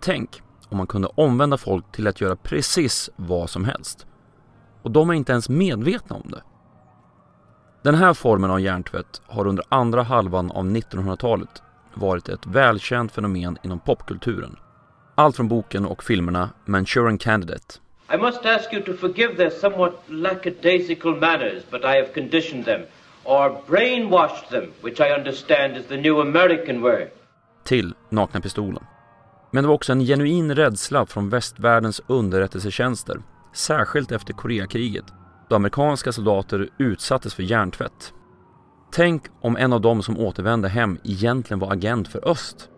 Tänk om man kunde omvända folk till att göra precis vad som helst. Och de är inte ens medvetna om det. Den här formen av hjärntvätt har under andra halvan av 1900-talet varit ett välkänt fenomen inom popkulturen. Allt från boken och filmerna Manchurian Candidate. I must ask you to forgive their somewhat lackadaisical manners, but I have conditioned them, or brainwashed them, which I understand is the new American word. Till Nakna Pistolen. Men det var också en genuin rädsla från västvärldens underrättelsetjänster, särskilt efter Koreakriget, då amerikanska soldater utsattes för hjärntvätt. Tänk om en av dem som återvände hem egentligen var agent för öst.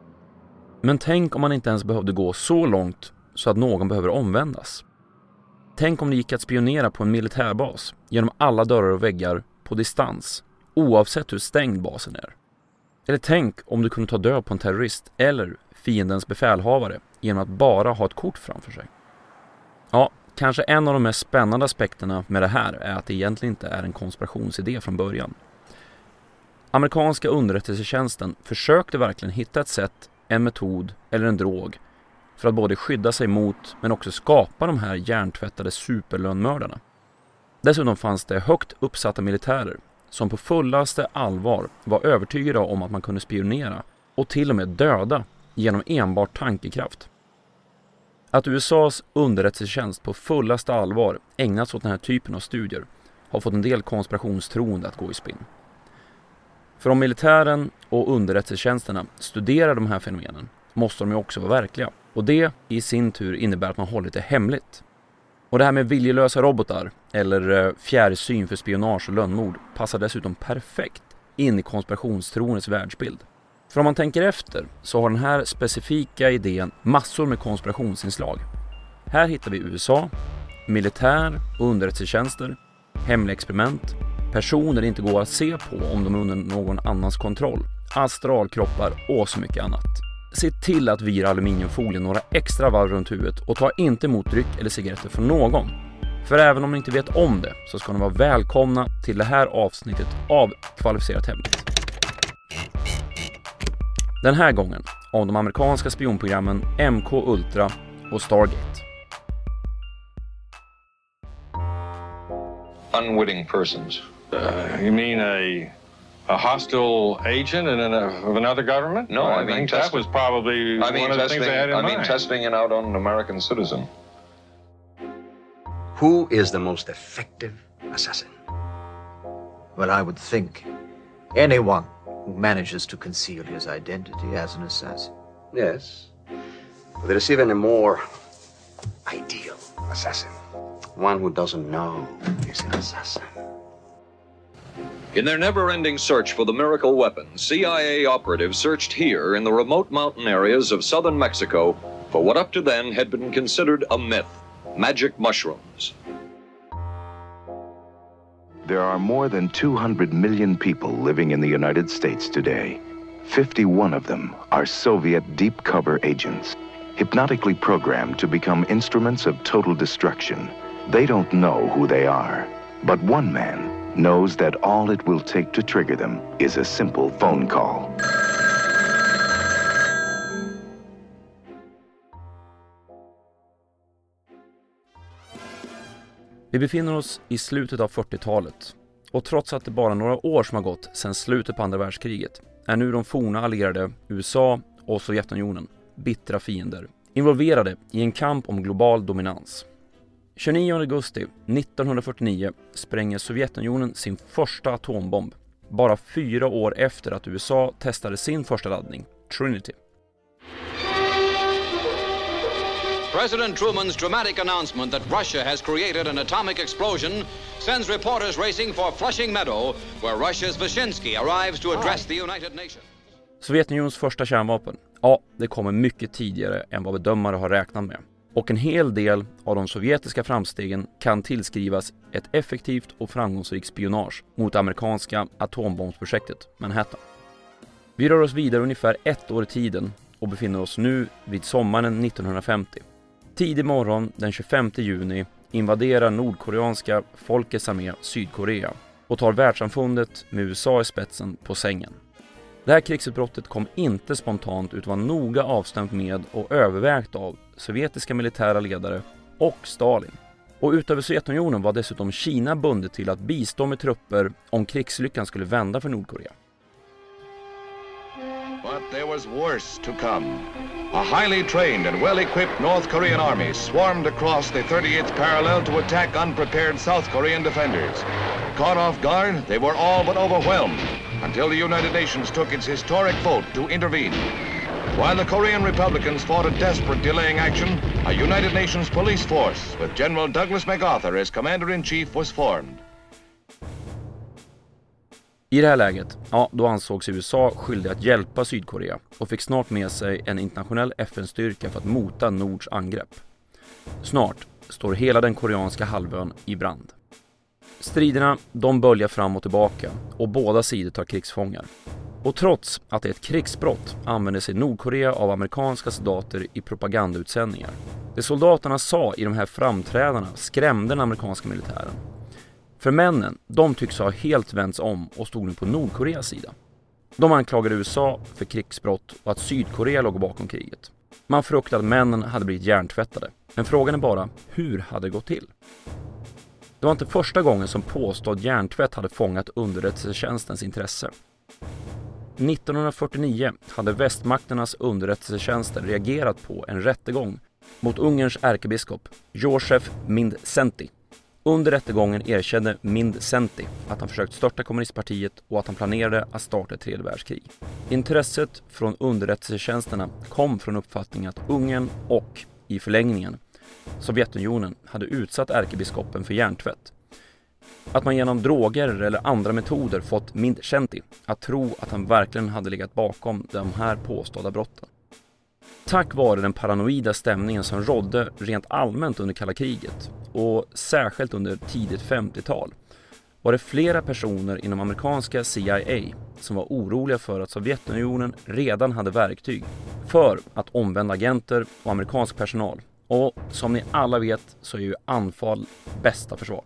Men tänk om man inte ens behövde gå så långt så att någon behöver omvändas. Tänk om det gick att spionera på en militärbas genom alla dörrar och väggar på distans, oavsett hur stängd basen är. Eller tänk om du kunde ta död på en terrorist eller fiendens befälhavare genom att bara ha ett kort framför sig. Ja, kanske en av de mest spännande aspekterna med det här är att det egentligen inte är en konspirationsidé från början. Amerikanska underrättelsetjänsten försökte verkligen hitta ett sätt, en metod eller en drog för att både skydda sig mot men också skapa de här hjärntvättade superlönnmördarna. Dessutom fanns det högt uppsatta militärer som på fullaste allvar var övertygade om att man kunde spionera och till och med döda genom enbart tankekraft. Att USAs underrättelsetjänst på fullaste allvar ägnats åt den här typen av studier har fått en del konspirationstroende att gå i spinn. För om militären och underrättelsetjänsterna studerar de här fenomenen måste de ju också vara verkliga. Och det i sin tur innebär att man hållit det hemligt. Och det här med viljelösa robotar eller eh, fjärrsyn för spionage och lönnmord passar dessutom perfekt in i konspirationstroendets världsbild. För om man tänker efter så har den här specifika idén massor med konspirationsinslag. Här hittar vi USA, militär och underrättelsetjänster, hemliga experiment, personer det inte går att se på om de är under någon annans kontroll, astralkroppar och så mycket annat. Se till att vira aluminiumfolien några extra varv runt huvudet och ta inte emot dryck eller cigaretter från någon. För även om ni inte vet om det så ska ni vara välkomna till det här avsnittet av Kvalificerat Hemligt. Den här gången om de amerikanska spionprogrammen MK Ultra och Stargate. Unwitting persons. Uh, you mean a a hostile agent in an, of another government? No, I I mean think that was probably I mean, one of the things they had in I mean, mind. testing it out on an American citizen. Who is the most effective assassin? Well, I would think anyone who manages to conceal his identity as an assassin. Yes. But there is even a more ideal assassin. One who doesn't know he's an assassin. In their never ending search for the miracle weapon, CIA operatives searched here in the remote mountain areas of southern Mexico for what up to then had been considered a myth magic mushrooms. There are more than 200 million people living in the United States today. 51 of them are Soviet deep cover agents, hypnotically programmed to become instruments of total destruction. They don't know who they are, but one man knows that all it will take to trigger them is a simple phone call. Vi befinner oss i slutet av 40-talet och trots att det bara är några år som har gått sedan slutet på andra världskriget är nu de forna allierade USA och Sovjetunionen bittra fiender involverade i en kamp om global dominans. 29 augusti 1949 spränger Sovjetunionen sin första atombomb bara fyra år efter att USA testade sin första laddning, Trinity. President Truman's dramatic announcement that Russia has created an atomic explosion sends reporters racing for Flushing Meadow, where Russia's Vyshinsky arrives to address the United Nations. Sovjetunionens första kärnvapen, ja, det kommer mycket tidigare än vad bedömare har räknat med. Och en hel del av de sovjetiska framstegen kan tillskrivas ett effektivt och framgångsrikt spionage mot amerikanska atombombsprojektet Manhattan. Vi rör oss vidare ungefär ett år i tiden och befinner oss nu vid sommaren 1950. Tidig morgon den 25 juni invaderar nordkoreanska Folkets armé Sydkorea och tar världssamfundet med USA i spetsen på sängen. Det här krigsutbrottet kom inte spontant utan var noga avstämt med och övervägt av sovjetiska militära ledare och Stalin. Och utöver Sovjetunionen var dessutom Kina bundet till att bistå med trupper om krigslyckan skulle vända för Nordkorea. But there was worse to come. A highly trained and well-equipped North Korean army swarmed across the 38th parallel to attack unprepared South Korean defenders. Caught off guard, they were all but overwhelmed until the United Nations took its historic vote to intervene. While the Korean Republicans fought a desperate delaying action, a United Nations police force with General Douglas MacArthur as commander-in-chief was formed. I det här läget, ja, då ansågs USA skyldig att hjälpa Sydkorea och fick snart med sig en internationell FN-styrka för att mota Nords angrepp. Snart står hela den koreanska halvön i brand. Striderna, de böljar fram och tillbaka och båda sidor tar krigsfångar. Och trots att det är ett krigsbrott använder sig Nordkorea av amerikanska soldater i propagandautsändningar. Det soldaterna sa i de här framträdandena skrämde den amerikanska militären. För männen, de tycks ha helt vänts om och stod nu på Nordkoreas sida. De anklagade USA för krigsbrott och att Sydkorea låg bakom kriget. Man fruktade att männen hade blivit hjärntvättade. Men frågan är bara, hur hade det gått till? Det var inte första gången som påstådd hjärntvätt hade fångat underrättelsetjänstens intresse. 1949 hade västmakternas underrättelsetjänster reagerat på en rättegång mot Ungerns ärkebiskop Josef Mindszenty. Under rättegången erkände Senti att han försökt störta kommunistpartiet och att han planerade att starta ett tredje världskrig. Intresset från underrättelsetjänsterna kom från uppfattningen att Ungern och, i förlängningen, Sovjetunionen hade utsatt ärkebiskopen för hjärntvätt. Att man genom droger eller andra metoder fått Mindszenty att tro att han verkligen hade legat bakom de här påstådda brotten. Tack vare den paranoida stämningen som rådde rent allmänt under kalla kriget och särskilt under tidigt 50-tal var det flera personer inom amerikanska CIA som var oroliga för att Sovjetunionen redan hade verktyg för att omvända agenter och amerikansk personal. Och som ni alla vet så är ju anfall bästa försvar.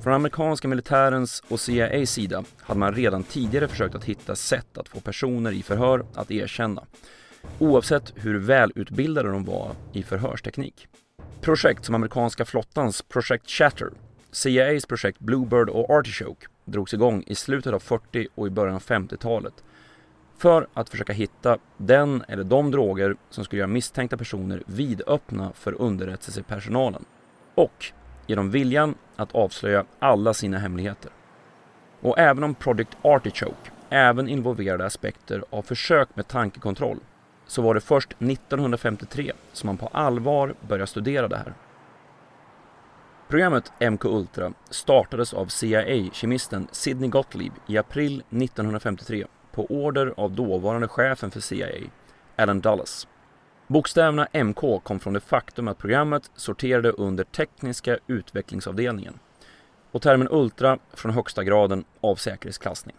Från amerikanska militärens och CIAs sida hade man redan tidigare försökt att hitta sätt att få personer i förhör att erkänna, oavsett hur välutbildade de var i förhörsteknik. Projekt som amerikanska flottans Project Chatter CIAs projekt Bluebird och Artichoke drogs igång i slutet av 40 och i början av 50-talet för att försöka hitta den eller de droger som skulle göra misstänkta personer vidöppna för underrättelsepersonalen och ge dem viljan att avslöja alla sina hemligheter. Och även om Project Artichoke även involverade aspekter av försök med tankekontroll så var det först 1953 som man på allvar började studera det här. Programmet MK Ultra startades av CIA-kemisten Sidney Gottlieb i april 1953 på order av dåvarande chefen för CIA, Alan Dulles. Bokstäverna MK kom från det faktum att programmet sorterade under tekniska utvecklingsavdelningen och termen Ultra från högsta graden av säkerhetsklassning.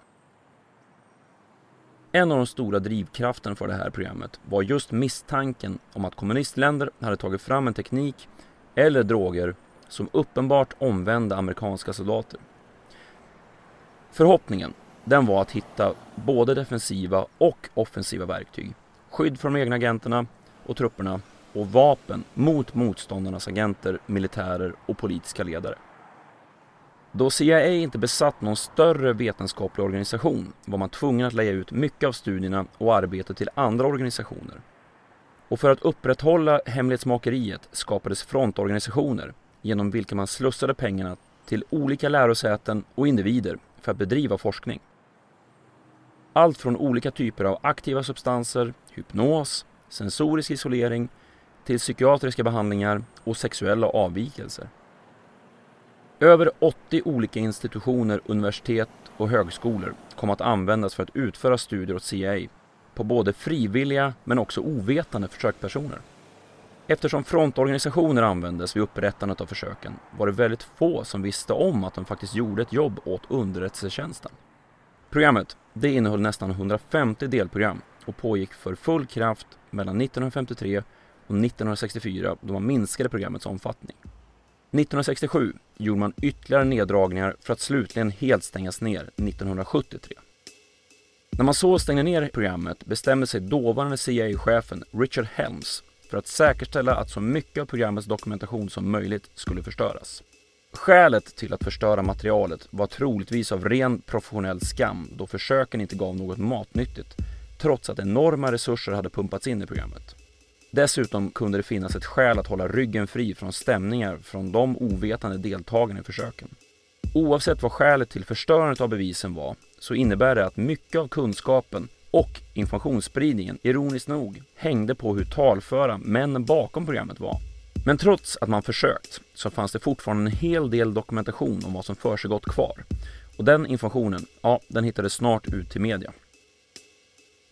En av de stora drivkrafterna för det här programmet var just misstanken om att kommunistländer hade tagit fram en teknik eller droger som uppenbart omvände amerikanska soldater. Förhoppningen, den var att hitta både defensiva och offensiva verktyg, skydd för de egna agenterna och trupperna och vapen mot motståndarnas agenter, militärer och politiska ledare. Då CIA inte besatt någon större vetenskaplig organisation var man tvungen att lägga ut mycket av studierna och arbetet till andra organisationer. Och för att upprätthålla hemlighetsmakeriet skapades frontorganisationer genom vilka man slussade pengarna till olika lärosäten och individer för att bedriva forskning. Allt från olika typer av aktiva substanser, hypnos, sensorisk isolering till psykiatriska behandlingar och sexuella avvikelser. Över 80 olika institutioner, universitet och högskolor kom att användas för att utföra studier åt CIA på både frivilliga men också ovetande försökspersoner. Eftersom frontorganisationer användes vid upprättandet av försöken var det väldigt få som visste om att de faktiskt gjorde ett jobb åt underrättelsetjänsten. Programmet det innehöll nästan 150 delprogram och pågick för full kraft mellan 1953 och 1964 då man minskade programmets omfattning. 1967 gjorde man ytterligare neddragningar för att slutligen helt stängas ner 1973. När man så stängde ner programmet bestämde sig dåvarande CIA-chefen Richard Helms för att säkerställa att så mycket av programmets dokumentation som möjligt skulle förstöras. Skälet till att förstöra materialet var troligtvis av ren professionell skam då försöken inte gav något matnyttigt trots att enorma resurser hade pumpats in i programmet. Dessutom kunde det finnas ett skäl att hålla ryggen fri från stämningar från de ovetande deltagarna i försöken. Oavsett vad skälet till förstörandet av bevisen var så innebär det att mycket av kunskapen och informationsspridningen, ironiskt nog, hängde på hur talföra männen bakom programmet var. Men trots att man försökt så fanns det fortfarande en hel del dokumentation om vad som försiggått kvar. Och den informationen, ja, den hittades snart ut till media.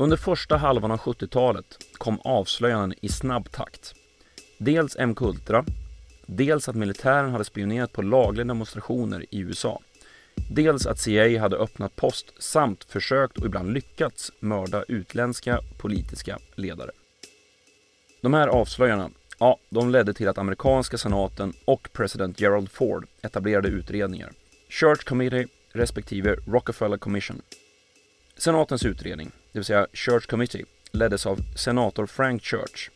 Under första halvan av 70-talet kom avslöjanden i snabb takt. Dels MK-Ultra, dels att militären hade spionerat på lagliga demonstrationer i USA, dels att CIA hade öppnat post samt försökt och ibland lyckats mörda utländska politiska ledare. De här avslöjarna, ja, de ledde till att amerikanska senaten och president Gerald Ford etablerade utredningar. Church Committee respektive Rockefeller Commission. Senatens utredning det vill säga Church Committee, leddes av senator Frank Church.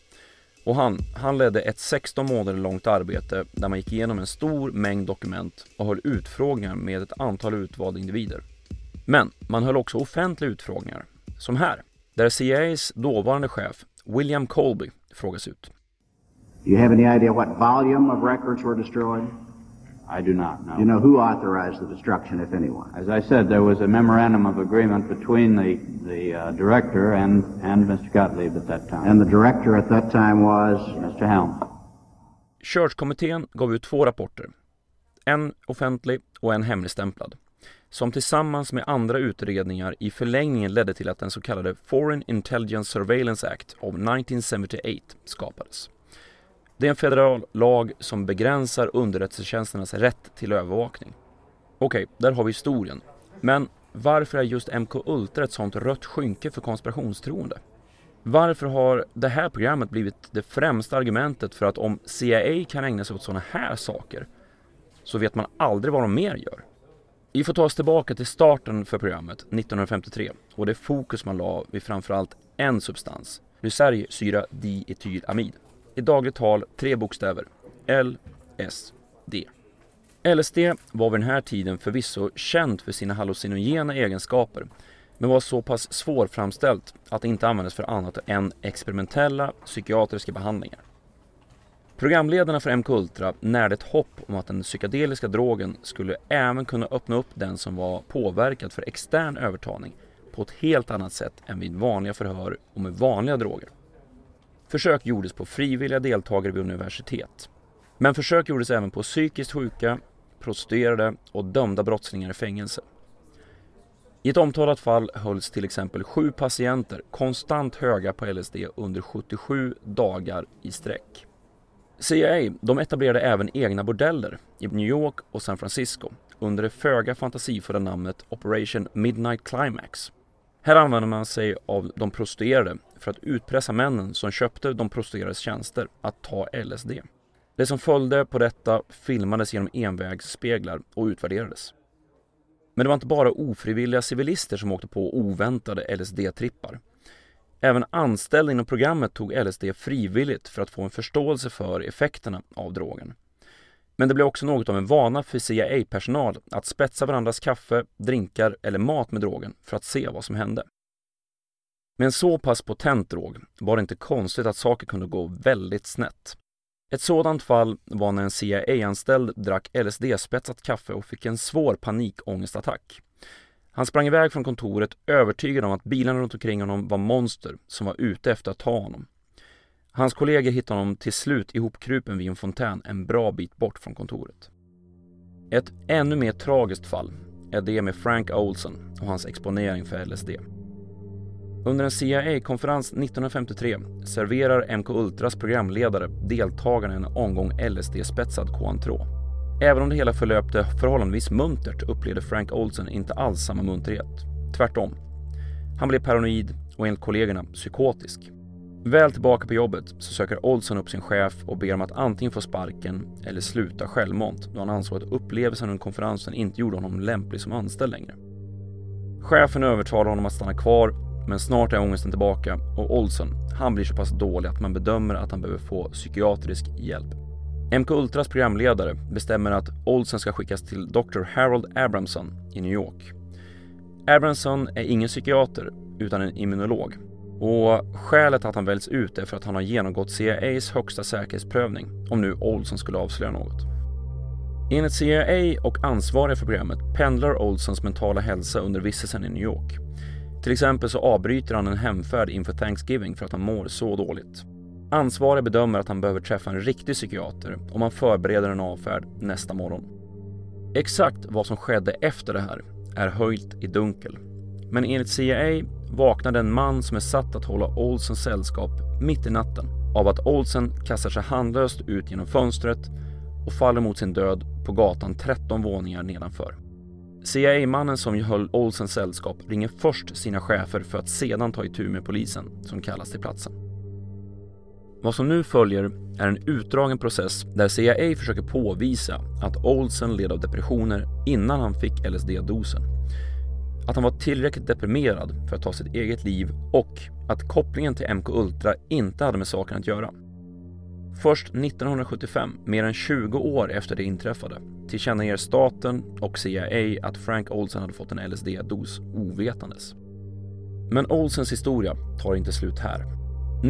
Och han, han ledde ett 16 månader långt arbete där man gick igenom en stor mängd dokument och höll utfrågningar med ett antal utvalda individer. Men man höll också offentliga utfrågningar, som här, där CIAs dåvarande chef William Colby frågas ut. Do you have any idea what volume of records were destroyed? I do not know. You know who authorized the destruction, if anyone? As I said, there was a memorandum of agreement between the, the uh, director and, and Mr. Gottlieb at that time. And the director at that time was? Mr. Helms. Church-kommittén gav ut två rapporter. En offentlig och en hemligstämplad. Som tillsammans med andra utredningar i förlängningen ledde till att den så kallade Foreign Intelligence Surveillance Act of 1978 skapades. Det är en federal lag som begränsar underrättelsetjänsternas rätt till övervakning. Okej, okay, där har vi historien. Men varför är just MK Ultra ett sånt rött skynke för konspirationstroende? Varför har det här programmet blivit det främsta argumentet för att om CIA kan ägna sig åt sådana här saker så vet man aldrig vad de mer gör? Vi får ta oss tillbaka till starten för programmet 1953 och det fokus man la vid framförallt en substans, lysergsyra dietylamid. I dagligt tal tre bokstäver. LSD. LSD var vid den här tiden förvisso känt för sina hallucinogena egenskaper men var så pass svårframställt att det inte användes för annat än experimentella psykiatriska behandlingar. Programledarna för MK Ultra närde ett hopp om att den psykedeliska drogen skulle även kunna öppna upp den som var påverkad för extern övertalning på ett helt annat sätt än vid vanliga förhör och med vanliga droger. Försök gjordes på frivilliga deltagare vid universitet. Men försök gjordes även på psykiskt sjuka, prostituerade och dömda brottslingar i fängelse. I ett omtalat fall hölls till exempel sju patienter konstant höga på LSD under 77 dagar i sträck. CIA de etablerade även egna bordeller i New York och San Francisco under det föga fantasifulla namnet Operation Midnight Climax. Här använde man sig av de prostituerade för att utpressa männen som köpte de prostituerades tjänster att ta LSD. Det som följde på detta filmades genom envägsspeglar och utvärderades. Men det var inte bara ofrivilliga civilister som åkte på oväntade LSD-trippar. Även anställda inom programmet tog LSD frivilligt för att få en förståelse för effekterna av drogen. Men det blev också något av en vana för CIA-personal att spetsa varandras kaffe, drinkar eller mat med drogen för att se vad som hände. Med en så pass potent drog var det inte konstigt att saker kunde gå väldigt snett. Ett sådant fall var när en CIA-anställd drack LSD-spetsat kaffe och fick en svår panikångestattack. Han sprang iväg från kontoret övertygad om att bilarna runt omkring honom var monster som var ute efter att ta honom. Hans kollegor hittade honom till slut ihopkrupen vid en fontän en bra bit bort från kontoret. Ett ännu mer tragiskt fall är det med Frank Olson och hans exponering för LSD. Under en CIA-konferens 1953 serverar MK Ultras programledare deltagarna en omgång LSD-spetsad Cointreau. Även om det hela förlöpte förhållandevis muntert upplevde Frank Olsen inte alls samma munterhet. Tvärtom. Han blev paranoid och enligt kollegorna psykotisk. Väl tillbaka på jobbet så söker Olsson upp sin chef och ber om att antingen få sparken eller sluta självmant då han ansåg att upplevelsen under konferensen inte gjorde honom lämplig som anställd längre. Chefen övertalar honom att stanna kvar men snart är ångesten tillbaka och Olsson, han blir så pass dålig att man bedömer att han behöver få psykiatrisk hjälp. MK Ultras programledare bestämmer att Olsen ska skickas till Dr. Harold Abramson i New York. Abramson är ingen psykiater utan en immunolog och skälet att han väljs ut är för att han har genomgått CIAs högsta säkerhetsprövning om nu Olson skulle avslöja något. Enligt CIA och ansvariga för programmet pendlar Olsons mentala hälsa under vistelsen i New York. Till exempel så avbryter han en hemfärd inför Thanksgiving för att han mår så dåligt. Ansvariga bedömer att han behöver träffa en riktig psykiater och man förbereder en avfärd nästa morgon. Exakt vad som skedde efter det här är höjt i dunkel. Men enligt CIA vaknade en man som är satt att hålla Olsen sällskap mitt i natten av att Olsen kastar sig handlöst ut genom fönstret och faller mot sin död på gatan 13 våningar nedanför. CIA-mannen som höll Olsens sällskap ringer först sina chefer för att sedan ta itu med polisen som kallas till platsen. Vad som nu följer är en utdragen process där CIA försöker påvisa att Olsen led av depressioner innan han fick LSD-dosen. Att han var tillräckligt deprimerad för att ta sitt eget liv och att kopplingen till MK Ultra inte hade med saken att göra. Först 1975, mer än 20 år efter det inträffade, tillkännager staten och CIA att Frank Olsen hade fått en LSD-dos ovetandes. Men Olsens historia tar inte slut här.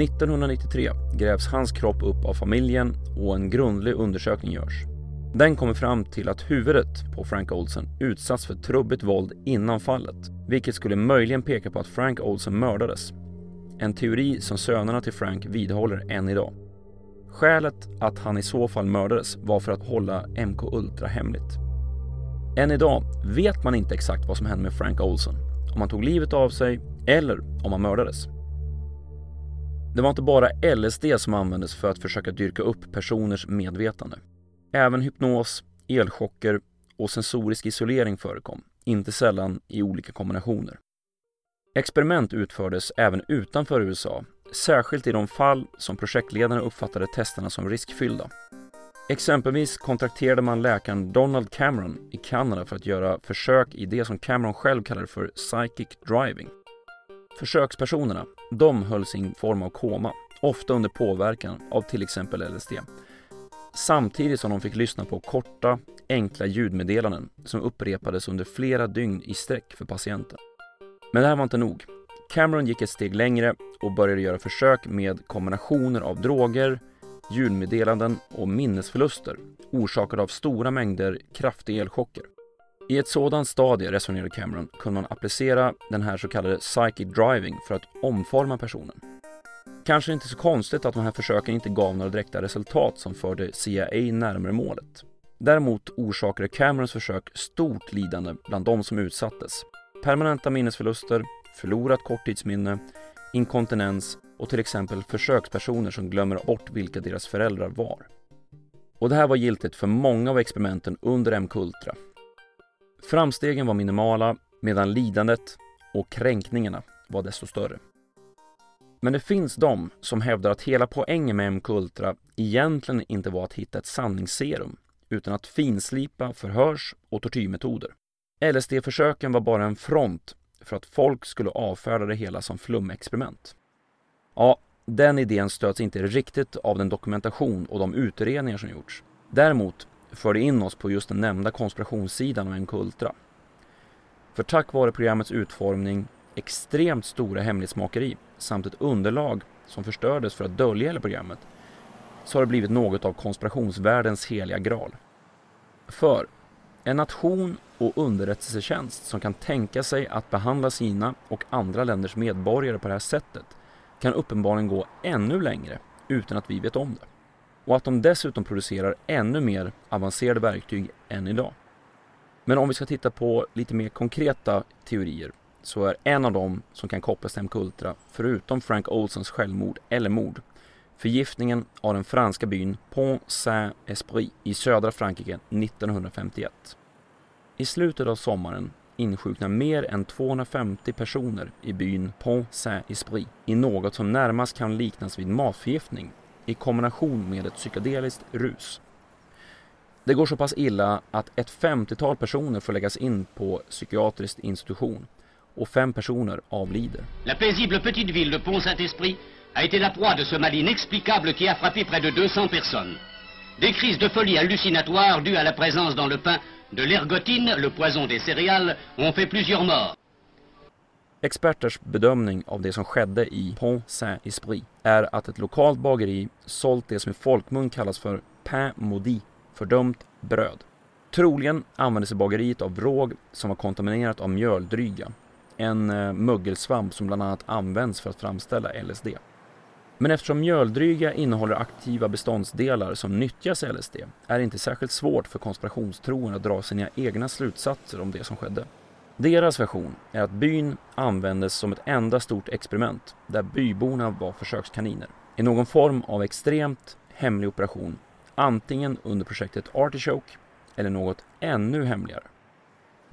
1993 grävs hans kropp upp av familjen och en grundlig undersökning görs. Den kommer fram till att huvudet på Frank Olsen utsatts för trubbigt våld innan fallet, vilket skulle möjligen peka på att Frank Olsen mördades. En teori som sönerna till Frank vidhåller än idag. Skälet att han i så fall mördades var för att hålla MK Ultra hemligt. Än idag vet man inte exakt vad som hände med Frank Olsen, om han tog livet av sig eller om han mördades. Det var inte bara LSD som användes för att försöka dyrka upp personers medvetande. Även hypnos, elchocker och sensorisk isolering förekom, inte sällan i olika kombinationer. Experiment utfördes även utanför USA särskilt i de fall som projektledarna uppfattade testerna som riskfyllda. Exempelvis kontrakterade man läkaren Donald Cameron i Kanada för att göra försök i det som Cameron själv kallade för psychic driving. Försökspersonerna, de hölls i en form av koma, ofta under påverkan av till exempel LSD. Samtidigt som de fick lyssna på korta, enkla ljudmeddelanden som upprepades under flera dygn i sträck för patienten. Men det här var inte nog. Cameron gick ett steg längre och började göra försök med kombinationer av droger, ljudmeddelanden och minnesförluster orsakade av stora mängder kraftiga elchocker. I ett sådant stadie, resonerade Cameron, kunde man applicera den här så kallade psychic driving för att omforma personen. Kanske inte så konstigt att de här försöken inte gav några direkta resultat som förde CIA närmare målet. Däremot orsakade Camerons försök stort lidande bland de som utsattes. Permanenta minnesförluster, förlorat korttidsminne, inkontinens och till exempel försökspersoner som glömmer bort vilka deras föräldrar var. Och det här var giltigt för många av experimenten under MK-Ultra. Framstegen var minimala medan lidandet och kränkningarna var desto större. Men det finns de som hävdar att hela poängen med MK-Ultra egentligen inte var att hitta ett sanningsserum utan att finslipa förhörs och tortyrmetoder. LSD-försöken var bara en front för att folk skulle avfärda det hela som flumexperiment. Ja, den idén stöds inte riktigt av den dokumentation och de utredningar som gjorts. Däremot för det in oss på just den nämnda konspirationssidan av MK-Ultra. För tack vare programmets utformning, extremt stora hemlighetsmakeri samt ett underlag som förstördes för att dölja hela programmet så har det blivit något av konspirationsvärldens heliga graal. För en nation och underrättelsetjänst som kan tänka sig att behandla sina och andra länders medborgare på det här sättet kan uppenbarligen gå ännu längre utan att vi vet om det. Och att de dessutom producerar ännu mer avancerade verktyg än idag. Men om vi ska titta på lite mer konkreta teorier så är en av dem som kan kopplas till MKUltra, förutom Frank Olsons självmord eller mord, förgiftningen av den franska byn Pont Saint-Esprit i södra Frankrike 1951. I slutet av sommaren insjuknar mer än 250 personer i byn Pont Saint-Esprit i något som närmast kan liknas vid matförgiftning i kombination med ett psykedeliskt rus. Det går så pass illa att ett 50-tal personer får läggas in på psykiatrisk institution och fem personer avlider. La paisible petite ville de Pont-Saint-Esprit a été la proie de ce mal inexplicable qui a frappé près de 200 personnes. Des crises de folie hallucinatoire dues à la présence dans le pain de l'ergotine, le poison des céréales, ont fait plusieurs morts. Experters bedömning av det som skedde i Pont Saint-Esprit är att ett lokalt bageri sålt det som i folkmun kallas för pain maudit, fördömt bröd. Troligen använde sig bageriet av råg som var kontaminerat av mjöldryga, en eh, mögelsvamp som bland annat används för att framställa LSD. Men eftersom mjöldryga innehåller aktiva beståndsdelar som nyttjas i LSD är det inte särskilt svårt för konspirationstroende att dra sina egna slutsatser om det som skedde. Deras version är att byn användes som ett enda stort experiment där byborna var försökskaniner i någon form av extremt hemlig operation, antingen under projektet Artichoke eller något ännu hemligare.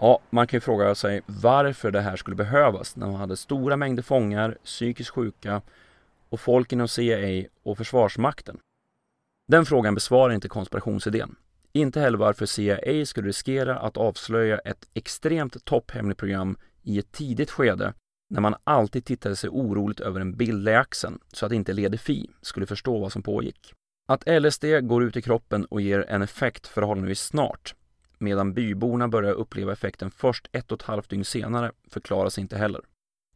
Ja, man kan ju fråga sig varför det här skulle behövas när man hade stora mängder fångar, psykiskt sjuka och folk inom CIA och Försvarsmakten. Den frågan besvarar inte konspirationsidén. Inte heller varför CIA skulle riskera att avslöja ett extremt topphemligt program i ett tidigt skede när man alltid tittade sig oroligt över en bild i axeln så att inte Lede Fi skulle förstå vad som pågick. Att LSD går ut i kroppen och ger en effekt förhållandevis snart medan byborna börjar uppleva effekten först ett och ett halvt dygn senare förklaras inte heller.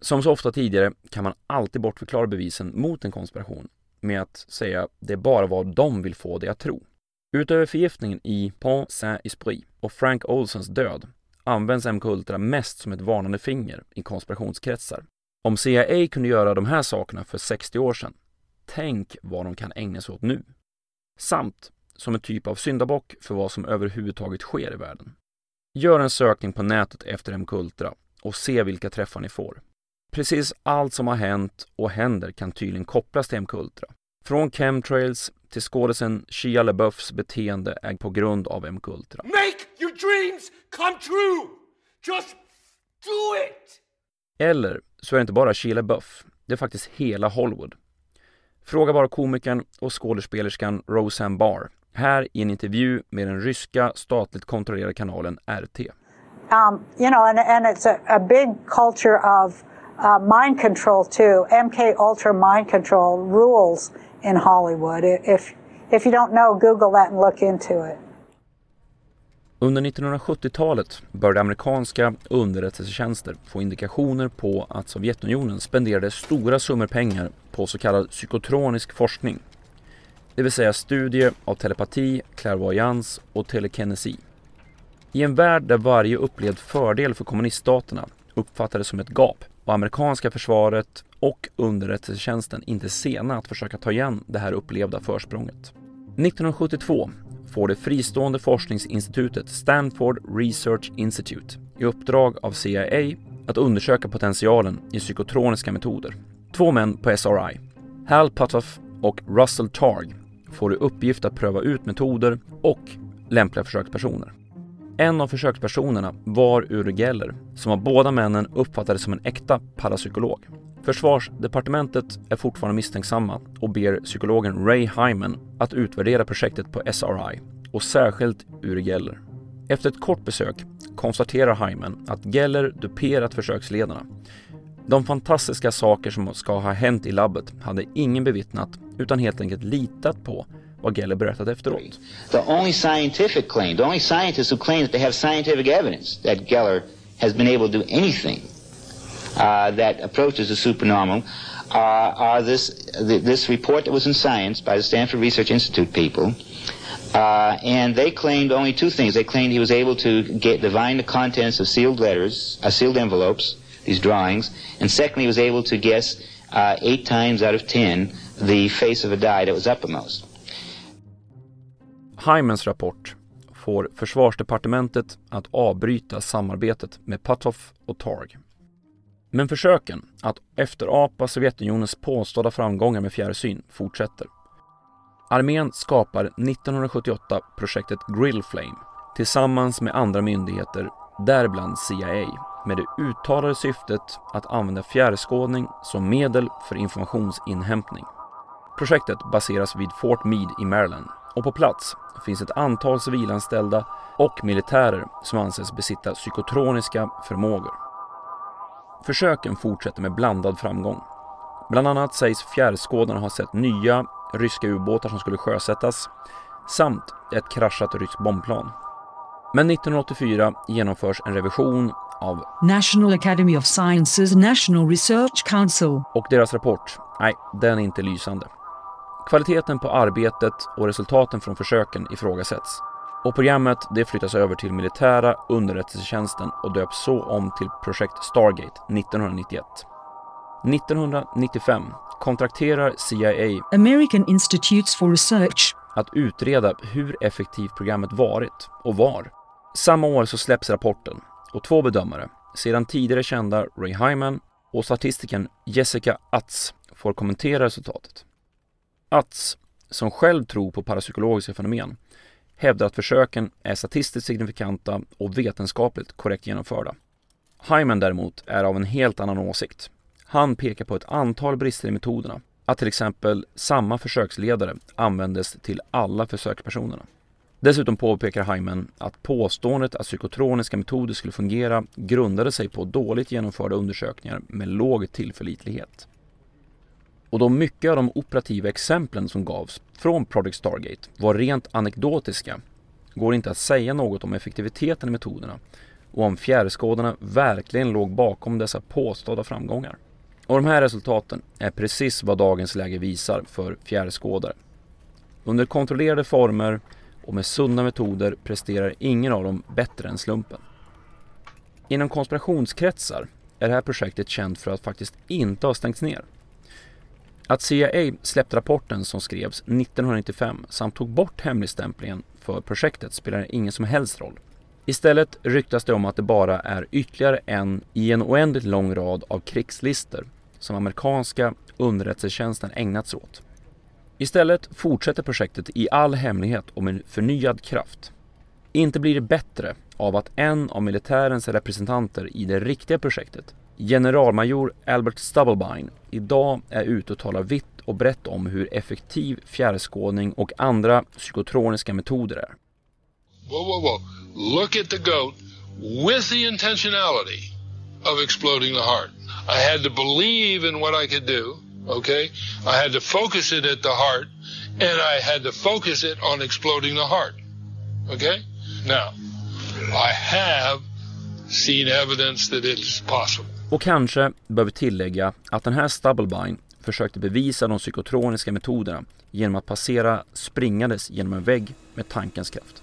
Som så ofta tidigare kan man alltid bortförklara bevisen mot en konspiration med att säga det bara vad de vill få det att tro. Utöver förgiftningen i Pont Saint-Esprit och Frank Olsons död används MK-Ultra mest som ett varnande finger i konspirationskretsar. Om CIA kunde göra de här sakerna för 60 år sedan, tänk vad de kan ägna sig åt nu. Samt som en typ av syndabock för vad som överhuvudtaget sker i världen. Gör en sökning på nätet efter MK-Ultra och se vilka träffar ni får. Precis allt som har hänt och händer kan tydligen kopplas till MK-Ultra. Från chemtrails till skådisen Shia LaBeoufs beteende är på grund av MK-Ultra. Make your dreams come true! Just do it! Eller så är det inte bara Shia LaBeouf, det är faktiskt hela Hollywood. Fråga bara komikern och skådespelerskan Roseanne Barr här i en intervju med den ryska statligt kontrollerade kanalen RT. Um, you know, and, and it's a, a big culture of uh, mind control too. MK Ultra mind control rules in Hollywood. If, if you don't know, Google that and look into it. Under 1970-talet började amerikanska underrättelsetjänster få indikationer på att Sovjetunionen spenderade stora summor pengar på så kallad psykotronisk forskning. Det vill säga studier av telepati, klärvoajans och telekinesi. I en värld där varje upplevd fördel för kommuniststaterna uppfattades som ett gap och amerikanska försvaret och underrättelsetjänsten inte sena att försöka ta igen det här upplevda försprånget. 1972 får det fristående forskningsinstitutet Stanford Research Institute i uppdrag av CIA att undersöka potentialen i psykotroniska metoder. Två män på SRI, Hal Puthoff och Russell Targ, får i uppgift att pröva ut metoder och lämpliga försökspersoner. En av försökspersonerna var Uri Geller, som av båda männen uppfattades som en äkta parapsykolog. Försvarsdepartementet är fortfarande misstänksamma och ber psykologen Ray Hyman att utvärdera projektet på SRI och särskilt Uri Geller. Efter ett kort besök konstaterar Hyman att Geller duperat försöksledarna. De fantastiska saker som ska ha hänt i labbet hade ingen bevittnat utan helt enkelt litat på vad Geller berättat efteråt. The only scientific claim, the only scientists who claim that they have scientific evidence that Geller has been able to do anything uh, that approaches the supernormal uh, are this, this report that was in Science by the Stanford Research Institute people. Uh, and they claimed only two things. They claimed he was able to get divine the contents of sealed letters, uh, sealed envelopes, these drawings, and secondly, he was able to guess uh, eight times out of ten the face of a die that was uppermost. Hymans rapport får försvarsdepartementet att avbryta samarbetet med Patov och Targ. Men försöken att efterapa Sovjetunionens påstådda framgångar med fjärrsyn fortsätter. Armén skapar 1978 projektet Grillflame tillsammans med andra myndigheter, däribland CIA, med det uttalade syftet att använda fjärrskådning som medel för informationsinhämtning. Projektet baseras vid Fort Meade i Maryland och på plats finns ett antal civilanställda och militärer som anses besitta psykotroniska förmågor. Försöken fortsätter med blandad framgång. Bland annat sägs fjärrskådarna ha sett nya ryska ubåtar som skulle sjösättas samt ett kraschat ryskt bombplan. Men 1984 genomförs en revision av National Academy of Sciences National Research Council. Och deras rapport, nej, den är inte lysande. Kvaliteten på arbetet och resultaten från försöken ifrågasätts. Och programmet det flyttas över till militära underrättelsetjänsten och döps så om till projekt Stargate 1991. 1995 kontrakterar CIA American Institutes for Research att utreda hur effektivt programmet varit och var. Samma år så släpps rapporten och två bedömare, sedan tidigare kända Ray Hyman och statistikern Jessica Atz, får kommentera resultatet. Atz, som själv tror på parapsykologiska fenomen, hävdar att försöken är statistiskt signifikanta och vetenskapligt korrekt genomförda. Hyman däremot är av en helt annan åsikt. Han pekar på ett antal brister i metoderna, att till exempel samma försöksledare användes till alla försökspersonerna. Dessutom påpekar Hyman att påståendet att psykotroniska metoder skulle fungera grundade sig på dåligt genomförda undersökningar med låg tillförlitlighet. Och då mycket av de operativa exemplen som gavs från Project Stargate var rent anekdotiska går inte att säga något om effektiviteten i metoderna och om fjärrskådarna verkligen låg bakom dessa påstådda framgångar. Och de här resultaten är precis vad dagens läge visar för fjärrskådare. Under kontrollerade former och med sunda metoder presterar ingen av dem bättre än slumpen. Inom konspirationskretsar är det här projektet känt för att faktiskt inte ha stängts ner. Att CIA släppte rapporten som skrevs 1995 samt tog bort hemligstämplingen för projektet spelar ingen som helst roll. Istället ryktas det om att det bara är ytterligare en i en oändligt lång rad av krigslistor som amerikanska underrättelsetjänsten ägnat sig åt. Istället fortsätter projektet i all hemlighet och med förnyad kraft. Inte blir det bättre av att en av militärens representanter i det riktiga projektet, generalmajor Albert Stubblebine, idag är ute och talar vitt och brett om hur effektiv fjärrskådning och andra psykotroniska metoder är. Whoa, whoa, whoa. Look at the goat with the intentionality of exploding the heart. I had to believe in what I could do, okay? I had to focus it at the heart, and I had to focus it on exploding the heart, okay? Now, I have seen evidence that it is possible. Och kanske bör vi tillägga att den här Stubblebine försökte bevisa de psykotroniska metoderna genom att passera springandes genom en vägg med tankens kraft.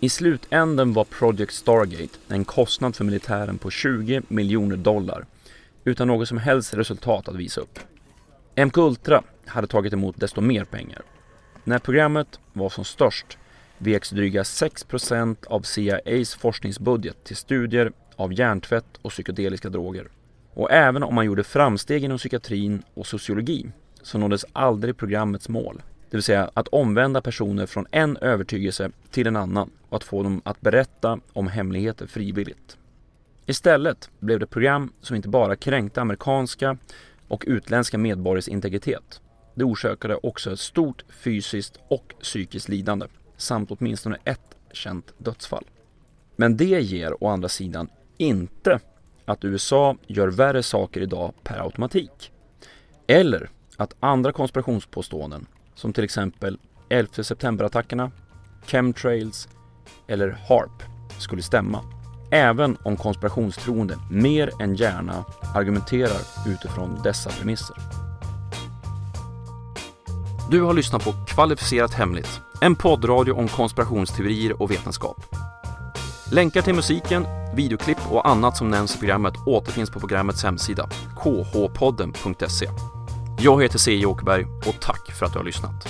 I slutänden var Project Stargate en kostnad för militären på 20 miljoner dollar utan något som helst resultat att visa upp. MK Ultra hade tagit emot desto mer pengar. När programmet var som störst veks dryga 6% av CIAs forskningsbudget till studier av hjärntvätt och psykedeliska droger. Och även om man gjorde framsteg inom psykiatrin och sociologi så nåddes aldrig programmets mål. Det vill säga att omvända personer från en övertygelse till en annan och att få dem att berätta om hemligheter frivilligt. Istället blev det program som inte bara kränkte amerikanska och utländska medborgares integritet. Det orsakade också ett stort fysiskt och psykiskt lidande samt åtminstone ett känt dödsfall. Men det ger å andra sidan inte att USA gör värre saker idag per automatik. Eller att andra konspirationspåståenden som till exempel 11 september-attackerna, chemtrails eller HARP skulle stämma. Även om konspirationstroende mer än gärna argumenterar utifrån dessa premisser. Du har lyssnat på Kvalificerat Hemligt, en poddradio om konspirationsteorier och vetenskap. Länkar till musiken, videoklipp och annat som nämns i programmet återfinns på programmets hemsida, khpodden.se. Jag heter C. Åkerberg och tack för att du har lyssnat.